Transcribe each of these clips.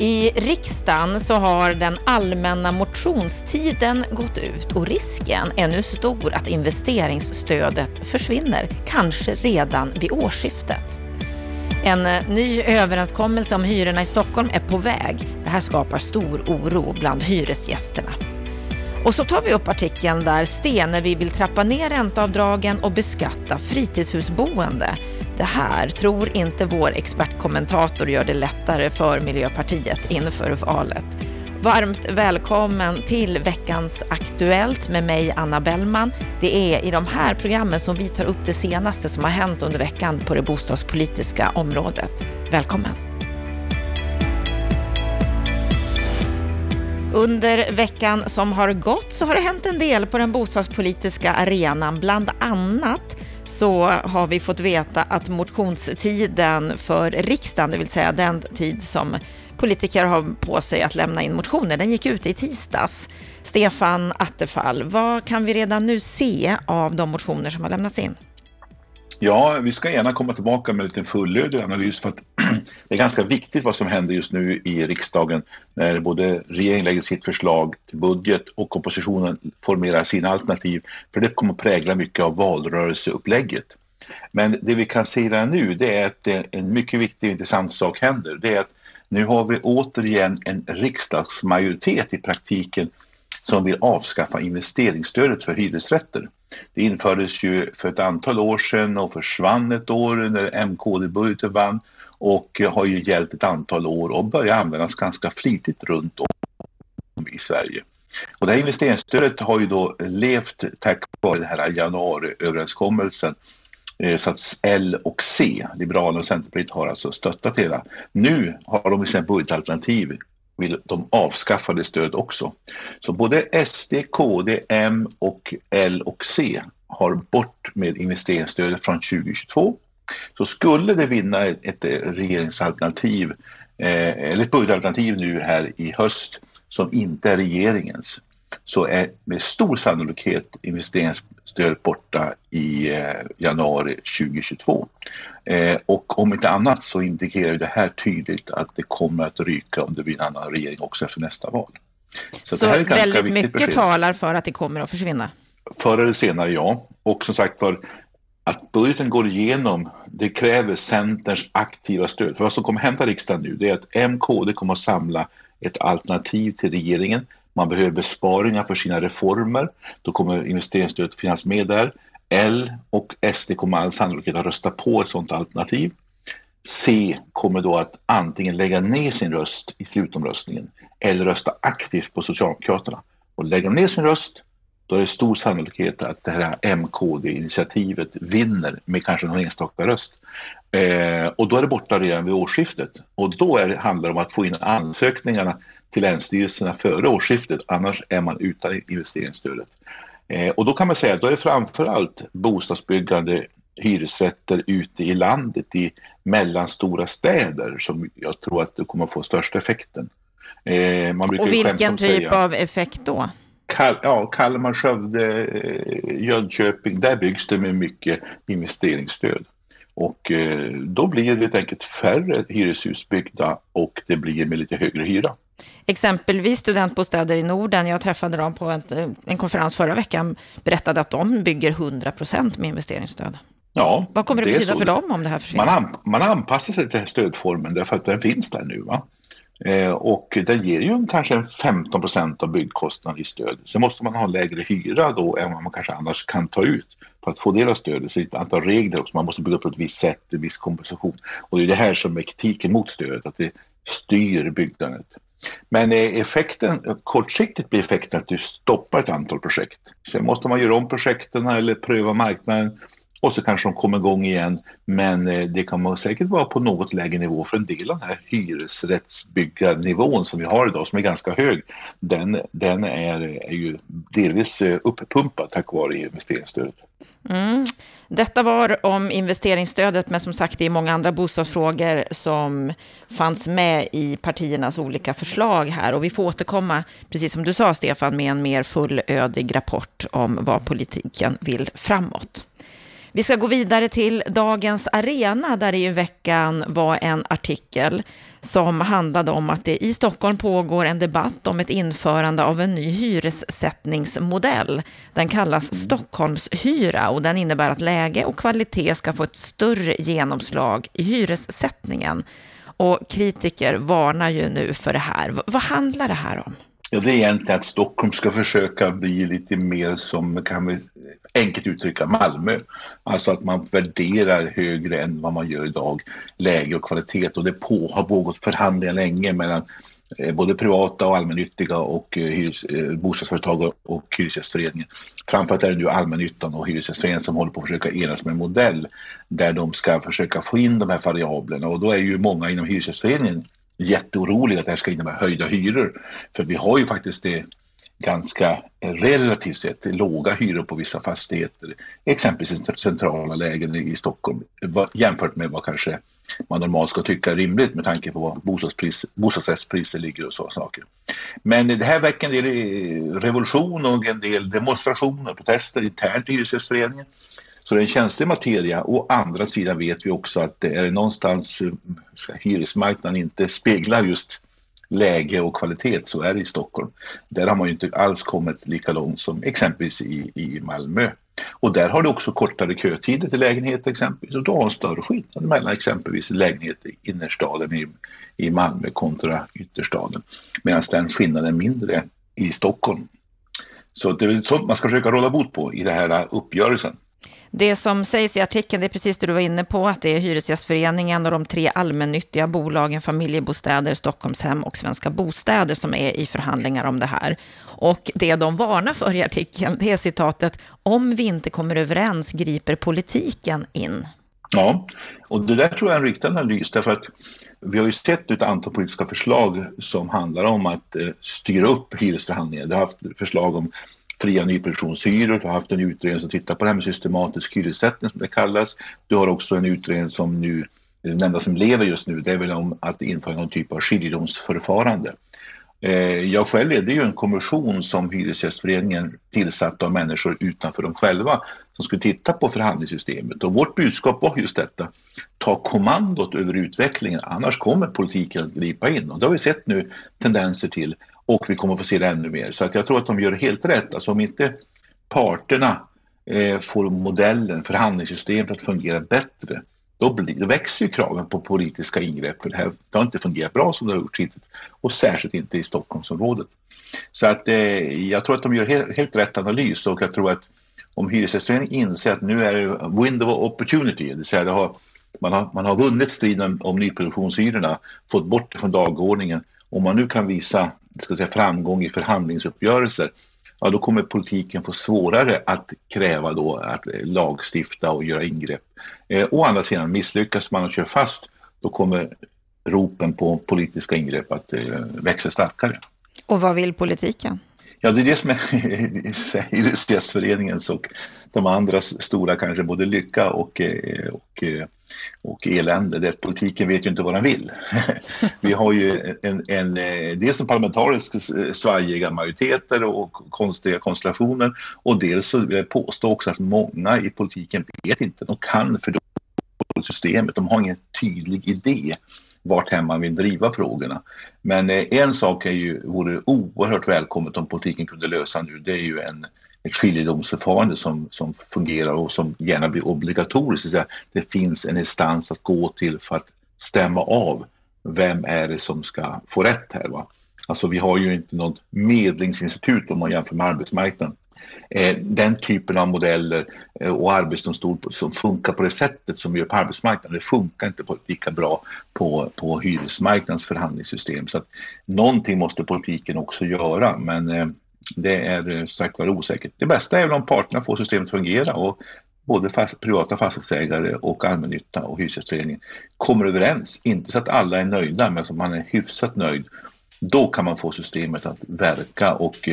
I riksdagen så har den allmänna motionstiden gått ut och risken är nu stor att investeringsstödet försvinner, kanske redan vid årsskiftet. En eh, ny överenskommelse om hyrorna i Stockholm är på väg. Det här skapar stor oro bland hyresgästerna. Och så tar vi upp artikeln där Stenevi vill trappa ner ränteavdragen och beskatta fritidshusboende. Det här tror inte vår expertkommentator gör det lättare för Miljöpartiet inför valet. Varmt välkommen till veckans Aktuellt med mig Anna Bellman. Det är i de här programmen som vi tar upp det senaste som har hänt under veckan på det bostadspolitiska området. Välkommen! Under veckan som har gått så har det hänt en del på den bostadspolitiska arenan. Bland annat så har vi fått veta att motionstiden för riksdagen, det vill säga den tid som politiker har på sig att lämna in motioner, den gick ut i tisdags. Stefan Attefall, vad kan vi redan nu se av de motioner som har lämnats in? Ja, vi ska gärna komma tillbaka med en liten fullödig analys för att det är ganska viktigt vad som händer just nu i riksdagen när både regeringen lägger sitt förslag till budget och oppositionen formerar sina alternativ. För det kommer att prägla mycket av valrörelseupplägget. Men det vi kan se redan nu det är att en mycket viktig och intressant sak händer. Det är att nu har vi återigen en riksdagsmajoritet i praktiken som vill avskaffa investeringsstödet för hyresrätter. Det infördes ju för ett antal år sedan och försvann ett år när MKD-budgeten vann och har ju gällt ett antal år och börjar användas ganska flitigt runt om i Sverige. Och det här investeringsstödet har ju då levt tack vare den här januariöverenskommelsen eh, så att L och C, Liberalerna och Centerpartiet, har alltså stöttat hela. Nu har de i sina budgetalternativ vill de avskaffa det stödet också. Så både SD, KD, M och L och C har bort med investeringsstödet från 2022. Så skulle det vinna ett, ett eh, regeringsalternativ eh, eller ett budgetalternativ nu här i höst som inte är regeringens så är med stor sannolikhet investeringsstödet borta i eh, januari 2022. Eh, och om inte annat så indikerar det här tydligt att det kommer att ryka om det blir en annan regering också efter nästa val. Så, så väldigt mycket besked. talar för att det kommer att försvinna? Förr eller senare, ja. Och som sagt för att budgeten går igenom, det kräver Centerns aktiva stöd. För vad som kommer hända i riksdagen nu, det är att MKD kommer att samla ett alternativ till regeringen. Man behöver besparingar för sina reformer. Då kommer investeringsstödet finnas med där. L och SD kommer all sannolikhet att rösta på ett sådant alternativ. C kommer då att antingen lägga ner sin röst i slutomröstningen eller rösta aktivt på Socialdemokraterna. Och lägger de ner sin röst, då är det stor sannolikhet att det här MKD-initiativet vinner med kanske någon enstaka röst. Eh, och då är det borta redan vid årsskiftet. Och då är det, handlar det om att få in ansökningarna till länsstyrelserna före årsskiftet, annars är man utan investeringsstödet. Eh, och då kan man säga att då är det framförallt bostadsbyggande hyresrätter ute i landet i mellanstora städer som jag tror att det kommer att få största effekten. Eh, och vilken typ säga, av effekt då? Kal ja, Kalmar, Skövde, eh, Jönköping, där byggs det med mycket investeringsstöd. Och eh, då blir det helt enkelt färre hyreshus byggda och det blir med lite högre hyra. Exempelvis studentbostäder i Norden, jag träffade dem på en, en konferens förra veckan, berättade att de bygger 100 procent med investeringsstöd. Ja, Vad kommer det, det betyda för dem om det här försvinner? Man, an, man anpassar sig till den här stödformen därför att den finns där nu. Va? Eh, och den ger ju kanske 15 procent av byggkostnaden i stöd. Sen måste man ha lägre hyra då än vad man kanske annars kan ta ut för att få del av stödet. Så det är ett antal regler också. Man måste bygga upp på ett visst sätt, en viss kompensation. Och det är det här som är kritiken mot stödet, att det styr byggandet. Men eh, effekten, kortsiktigt blir effekten att du stoppar ett antal projekt. Sen måste man göra om projekten eller pröva marknaden och så kanske de kommer igång igen. Men eh, det kan säkert vara på något lägre nivå för en del av den här hyresrättsbyggarnivån som vi har idag som är ganska hög. Den, den är, är ju delvis eh, uppumpad tack vare investeringsstödet. Mm. Detta var om investeringsstödet, men som sagt det är många andra bostadsfrågor som fanns med i partiernas olika förslag här. Och vi får återkomma, precis som du sa Stefan, med en mer fullödig rapport om vad politiken vill framåt. Vi ska gå vidare till Dagens Arena där det i veckan var en artikel som handlade om att det i Stockholm pågår en debatt om ett införande av en ny hyressättningsmodell. Den kallas Stockholmshyra och den innebär att läge och kvalitet ska få ett större genomslag i hyressättningen. Och kritiker varnar ju nu för det här. vad handlar det här om? Ja, det är egentligen att Stockholm ska försöka bli lite mer som, kan vi enkelt uttrycka, Malmö. Alltså att man värderar högre än vad man gör idag, läge och kvalitet. Och det på, har pågått förhandlingar länge mellan eh, både privata och allmännyttiga och eh, hyres, eh, bostadsföretag och Hyresgästföreningen. Framförallt är det nu allmännyttan och Hyresgästföreningen som håller på att försöka enas med en modell där de ska försöka få in de här variablerna och då är ju många inom Hyresgästföreningen jätteoroliga att det här ska innebära höjda hyror. För vi har ju faktiskt det ganska relativt sett låga hyror på vissa fastigheter, exempelvis i centrala lägen i Stockholm jämfört med vad kanske man normalt ska tycka är rimligt med tanke på vad bostadspris, bostadsrättspriser ligger och sådana saker. Men det här väcker en del eh, revolution och en del demonstrationer protester internt i Hyresgästföreningen. Så det är en känslig materia. Å andra sidan vet vi också att det är någonstans ska, hyresmarknaden inte speglar just läge och kvalitet, så är det i Stockholm. Där har man ju inte alls kommit lika långt som exempelvis i, i Malmö. Och där har du också kortare kötider till lägenheter exempelvis och du har en större skillnad mellan exempelvis lägenheter i innerstaden i, i Malmö kontra ytterstaden. Medan den skillnaden är mindre i Stockholm. Så det är sånt man ska försöka råda bot på i den här uppgörelsen. Det som sägs i artikeln, det är precis det du var inne på, att det är Hyresgästföreningen och de tre allmännyttiga bolagen Familjebostäder, Stockholmshem och Svenska Bostäder som är i förhandlingar om det här. Och det de varnar för i artikeln, det är citatet, om vi inte kommer överens griper politiken in. Ja, och det där tror jag är en riktig analys därför att vi har ju sett ett antal politiska förslag som handlar om att eh, styra upp hyresförhandlingar. Det har haft förslag om fria nyproduktionshyror. Du har haft en utredning som tittar på det här med systematisk hyressättning som det kallas. Du har också en utredning som nu, den enda som lever just nu, det är väl om att införa någon typ av skiljedomsförfarande. Eh, jag själv ledde ju en kommission som Hyresgästföreningen tillsatte av människor utanför dem själva som skulle titta på förhandlingssystemet och vårt budskap var just detta. Ta kommandot över utvecklingen annars kommer politiken att gripa in och det har vi sett nu tendenser till och vi kommer att få se det ännu mer. Så att jag tror att de gör helt rätt. Alltså om inte parterna eh, får modellen, förhandlingssystemet att fungera bättre, då, blir, då växer ju kraven på politiska ingrepp. För det, här, det har inte fungerat bra som det har gjort hittills. Och särskilt inte i Stockholmsområdet. Så att eh, jag tror att de gör helt, helt rätt analys och jag tror att om Hyresgästföreningen inser att nu är det window of opportunity, det vill säga det har, man, har, man har vunnit striden om nyproduktionshyrorna, fått bort det från dagordningen. Om man nu kan visa ska säga, framgång i förhandlingsuppgörelser, ja då kommer politiken få svårare att kräva då att eh, lagstifta och göra ingrepp. Eh, å andra sidan, misslyckas man och kör fast, då kommer ropen på politiska ingrepp att eh, växa starkare. Och vad vill politiken? Ja, det är det som är Hyresgästföreningens och de andra stora kanske både lycka och, eh, och, eh, och elände. Det är att politiken vet ju inte vad den vill. Vi har ju en, en, eh, dels en parlamentarisk svajiga majoriteter och konstiga konstellationer och dels så vill jag påstå också att många i politiken vet inte, de kan för systemet, de har ingen tydlig idé vart hem man vill driva frågorna. Men eh, en sak är ju, vore oerhört välkommet om politiken kunde lösa nu, det är ju en ett skiljedomsförfarande som, som fungerar och som gärna blir obligatoriskt. Det, det finns en instans att gå till för att stämma av vem är det som ska få rätt här. Va? Alltså vi har ju inte något medlingsinstitut om man jämför med arbetsmarknaden. Eh, den typen av modeller eh, och arbetsdomstol som funkar på det sättet som vi gör på arbetsmarknaden, det funkar inte lika bra på, på hyresmarknadens förhandlingssystem. Så att någonting måste politiken också göra, men eh, det är sagt var osäkert. Det bästa är väl om parterna får systemet att fungera och både fast, privata fastighetsägare och allmännytta och Hyresgästföreningen kommer överens. Inte så att alla är nöjda, men så att man är hyfsat nöjd. Då kan man få systemet att verka och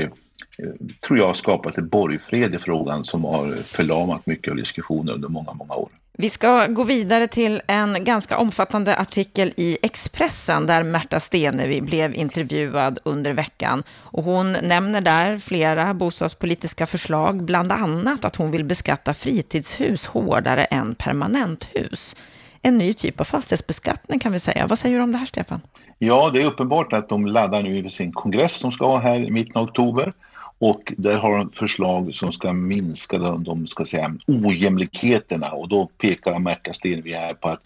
Eh, tror jag skapat ett borgfred i frågan som har förlamat mycket av diskussionen under många, många år. Vi ska gå vidare till en ganska omfattande artikel i Expressen där Märta Stenevi blev intervjuad under veckan. Och hon nämner där flera bostadspolitiska förslag, bland annat att hon vill beskatta fritidshus hårdare än permanenthus. En ny typ av fastighetsbeskattning kan vi säga. Vad säger du om det här, Stefan? Ja, det är uppenbart att de laddar nu inför sin kongress som ska ha här i mitten av oktober. Och där har de förslag som ska minska de, de ska säga, ojämlikheterna och då pekar Märta Stenevi här på att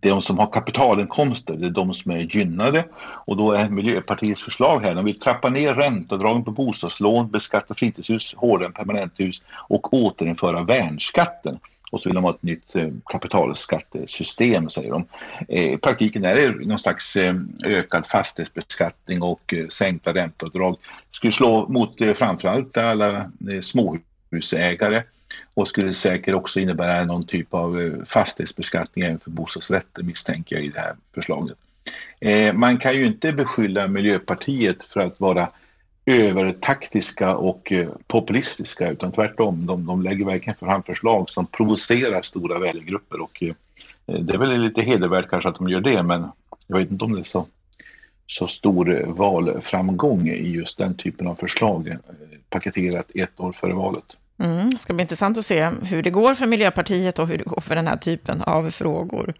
det är de som har kapitalinkomster, det är de som är gynnade. Och då är Miljöpartiets förslag här, de vill trappa ner ränteavdragen på bostadslån, beskatta fritidshus hårdare än permanenthus och återinföra värnskatten. Och så vill de ha ett nytt eh, kapitalskattesystem, säger de. Eh, I praktiken är det någon slags eh, ökad fastighetsbeskattning och sänkta ränteavdrag. Det skulle slå mot framförallt alla småhusägare och skulle säkert också innebära någon typ av fastighetsbeskattning även för bostadsrätter misstänker jag i det här förslaget. Man kan ju inte beskylla Miljöpartiet för att vara övertaktiska och eh, populistiska utan tvärtom. De, de lägger verkligen fram förslag som provocerar stora väljargrupper och eh, det är väl lite hedervärt kanske att de gör det men jag vet inte om det är så, så stor eh, valframgång i just den typen av förslag paketerat ett år före valet. Mm, det ska bli intressant att se hur det går för Miljöpartiet och hur det går för den här typen av frågor.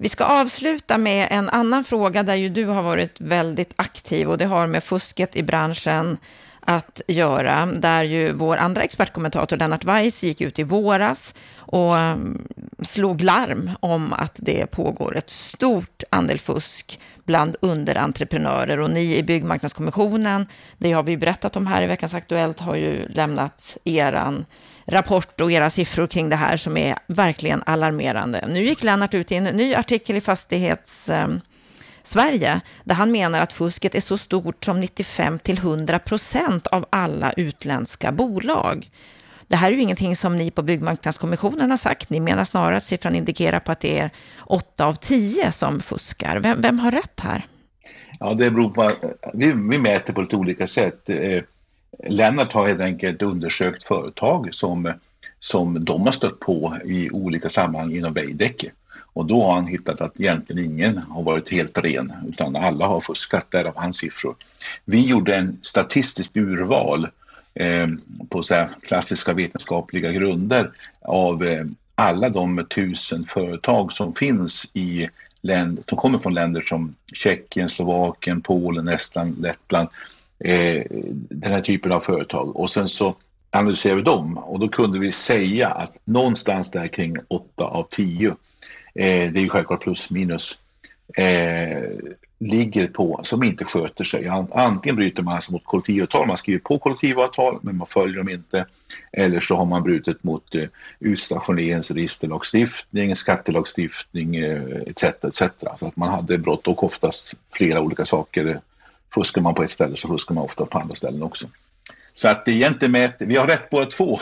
Vi ska avsluta med en annan fråga där ju du har varit väldigt aktiv och det har med fusket i branschen att göra, där ju vår andra expertkommentator Lennart Weiss gick ut i våras och mm, slog larm om att det pågår ett stort andel fusk bland underentreprenörer. Och ni i Byggmarknadskommissionen, det har vi berättat om här i veckans Aktuellt, har ju lämnat eran rapport och era siffror kring det här som är verkligen alarmerande. Nu gick Lennart ut i en ny artikel i Fastighets ehm, Sverige, där han menar att fusket är så stort som 95 till 100 procent av alla utländska bolag. Det här är ju ingenting som ni på Byggmarknadskommissionen har sagt. Ni menar snarare att siffran indikerar på att det är 8 av 10 som fuskar. Vem, vem har rätt här? Ja, det beror på vi, vi mäter på lite olika sätt. Eh, Lennart har helt enkelt undersökt företag som, som de har stött på i olika sammanhang inom Veidekke. Och då har han hittat att egentligen ingen har varit helt ren utan alla har fuskat, därav hans siffror. Vi gjorde en statistiskt urval eh, på så klassiska vetenskapliga grunder av eh, alla de tusen företag som finns i länder, som kommer från länder som Tjeckien, Slovakien, Polen, Estland, Lettland eh, den här typen av företag. Och sen så analyserade vi dem och då kunde vi säga att någonstans där kring 8 av 10, eh, det är ju självklart plus minus, eh, ligger på som inte sköter sig. Antingen bryter man alltså mot kollektivavtal, man skriver på kollektivavtal men man följer dem inte. Eller så har man brutit mot eh, utstationeringsregisterlagstiftning, skattelagstiftning eh, etc. etc. Så att man hade brott och oftast flera olika saker fuskar man på ett ställe så fuskar man ofta på andra ställen också. Så att det egentligen med, vi har rätt båda två.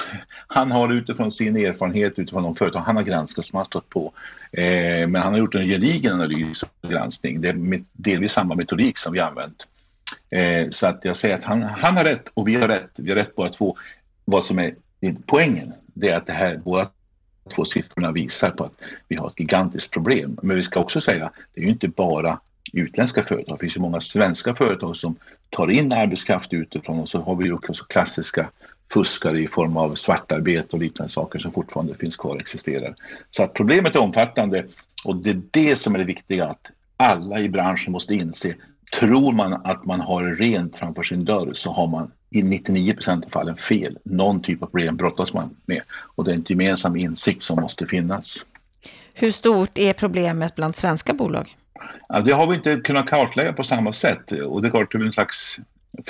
Han har utifrån sin erfarenhet, utifrån de företag han har granskat som han har stått på. Eh, men han har gjort en gedigen analys och granskning. Det är delvis samma metodik som vi har använt. Eh, så att jag säger att han, han har rätt och vi har rätt. Vi har rätt båda två. Vad som är poängen, det är att det här båda två siffrorna visar på att vi har ett gigantiskt problem. Men vi ska också säga, det är ju inte bara utländska företag. Det finns ju många svenska företag som tar in arbetskraft utifrån och så har vi ju också klassiska fuskare i form av svartarbete och liknande saker som fortfarande finns kvar och existerar. Så att problemet är omfattande och det är det som är det viktiga att alla i branschen måste inse. Tror man att man har rent framför sin dörr så har man i 99 procent av fallen fel. Någon typ av problem brottas man med och det är en gemensam insikt som måste finnas. Hur stort är problemet bland svenska bolag? Ja, det har vi inte kunnat kartlägga på samma sätt och det är klart det är en slags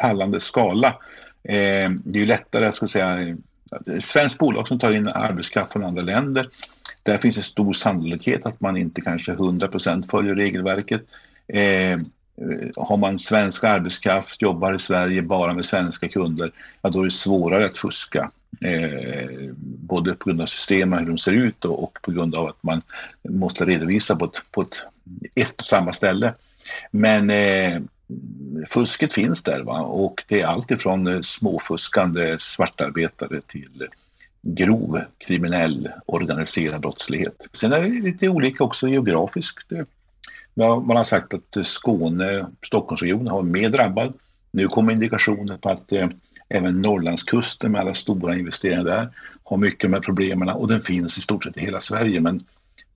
fallande skala. Eh, det är ju lättare, jag ska säga, ett svenskt bolag som tar in arbetskraft från andra länder, där finns det stor sannolikhet att man inte kanske 100% följer regelverket. Eh, har man svensk arbetskraft, jobbar i Sverige bara med svenska kunder, ja, då är det svårare att fuska. Eh, både på grund av systemen, hur de ser ut och, och, på grund av att man måste redovisa på ett, på ett, ett och samma ställe. Men eh, fusket finns där va? och det är allt ifrån eh, småfuskande svartarbetare till grov kriminell organiserad brottslighet. Sen är det lite olika också geografiskt. Man har sagt att Skåne, Stockholmsregionen har mer drabbad. Nu kommer indikationer på att eh, även Norrlandskusten med alla stora investeringar där har mycket med problemen och den finns i stort sett i hela Sverige. Men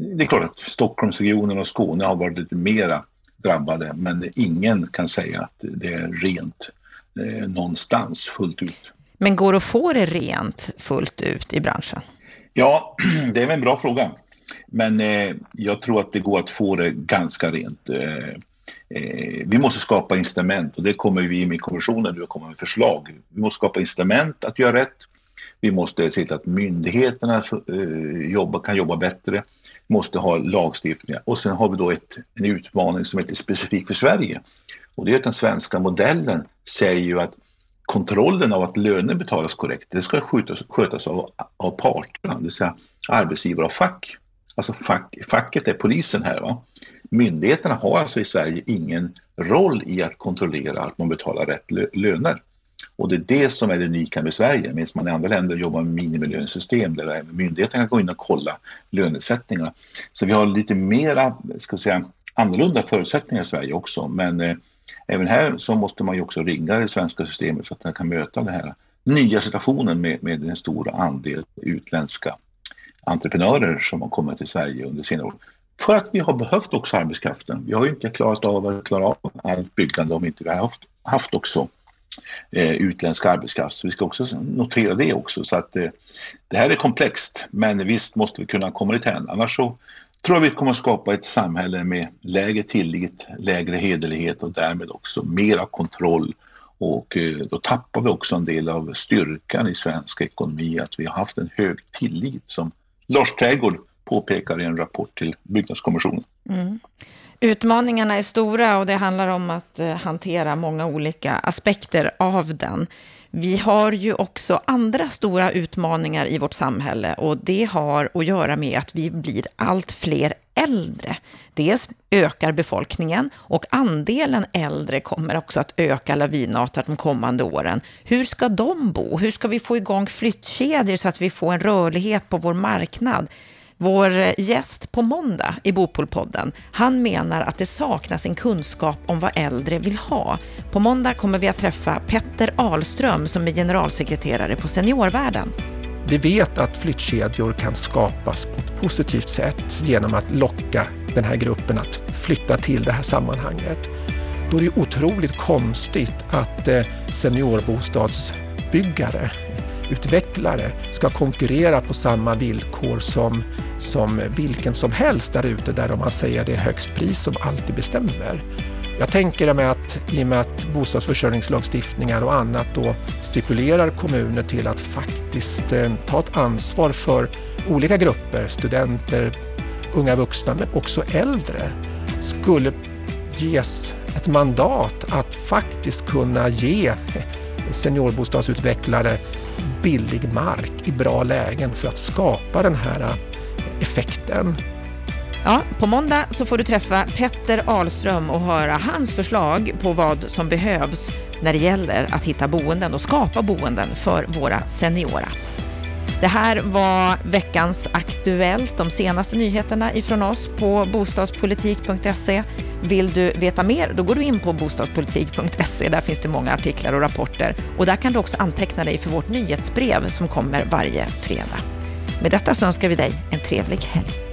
det är klart att Stockholmsregionen och Skåne har varit lite mera drabbade men ingen kan säga att det är rent eh, någonstans fullt ut. Men går det att få det rent fullt ut i branschen? Ja, det är en bra fråga. Men eh, jag tror att det går att få det ganska rent. Eh, eh, vi måste skapa incitament och det kommer vi med kommissionen nu att komma med förslag. Vi måste skapa incitament att göra rätt. Vi måste se till att myndigheterna eh, jobba, kan jobba bättre. Vi måste ha lagstiftningar och sen har vi då ett, en utmaning som är lite specifik för Sverige. Och det är att den svenska modellen säger ju att kontrollen av att löner betalas korrekt, det ska skötas, skötas av, av parterna, det vill säga arbetsgivare och fack. Alltså fack, facket är polisen här. Va? Myndigheterna har alltså i Sverige ingen roll i att kontrollera att man betalar rätt löner. Och det är det som är det unika med Sverige, medan man i andra länder jobbar med minimilönesystem där myndigheterna kan gå in och kolla lönesättningarna. Så vi har lite mera, ska säga, annorlunda förutsättningar i Sverige också, men eh, även här så måste man ju också ringa det svenska systemet för att man kan möta den här nya situationen med, med en stor andel utländska entreprenörer som har kommit till Sverige under senare år. För att vi har behövt också arbetskraften. Vi har ju inte klarat av att klara av allt byggande om inte vi har haft, haft också eh, utländsk arbetskraft. Så vi ska också notera det också. Så att eh, det här är komplext, men visst måste vi kunna komma dithän. Annars så tror jag vi kommer att skapa ett samhälle med lägre tillit, lägre hederlighet och därmed också mera kontroll. Och eh, då tappar vi också en del av styrkan i svensk ekonomi, att vi har haft en hög tillit som Lars Trädgård påpekar i en rapport till Byggnadskommissionen. Mm. Utmaningarna är stora och det handlar om att eh, hantera många olika aspekter av den. Vi har ju också andra stora utmaningar i vårt samhälle och det har att göra med att vi blir allt fler äldre. Dels ökar befolkningen och andelen äldre kommer också att öka lavinartat de kommande åren. Hur ska de bo? Hur ska vi få igång flyttkedjor så att vi får en rörlighet på vår marknad? Vår eh, gäst på måndag i Bopolpodden, han menar att det saknas en kunskap om vad äldre vill ha. På måndag kommer vi att träffa Petter Ahlström som är generalsekreterare på Seniorvärlden. Vi vet att flyttkedjor kan skapas på ett positivt sätt genom att locka den här gruppen att flytta till det här sammanhanget. Då är det otroligt konstigt att eh, seniorbostadsbyggare, utvecklare, ska konkurrera på samma villkor som som vilken som helst där ute där man säger det är högst pris som alltid bestämmer. Jag tänker mig att i och med att bostadsförsörjningslagstiftningar och annat då stipulerar kommuner till att faktiskt eh, ta ett ansvar för olika grupper, studenter, unga vuxna men också äldre, skulle ges ett mandat att faktiskt kunna ge seniorbostadsutvecklare billig mark i bra lägen för att skapa den här eh, effekten. Ja, på måndag så får du träffa Petter Ahlström och höra hans förslag på vad som behövs när det gäller att hitta boenden och skapa boenden för våra seniora. Det här var veckans Aktuellt, de senaste nyheterna ifrån oss på bostadspolitik.se. Vill du veta mer, då går du in på bostadspolitik.se. Där finns det många artiklar och rapporter och där kan du också anteckna dig för vårt nyhetsbrev som kommer varje fredag. Med detta så önskar vi dig en trevlig helg.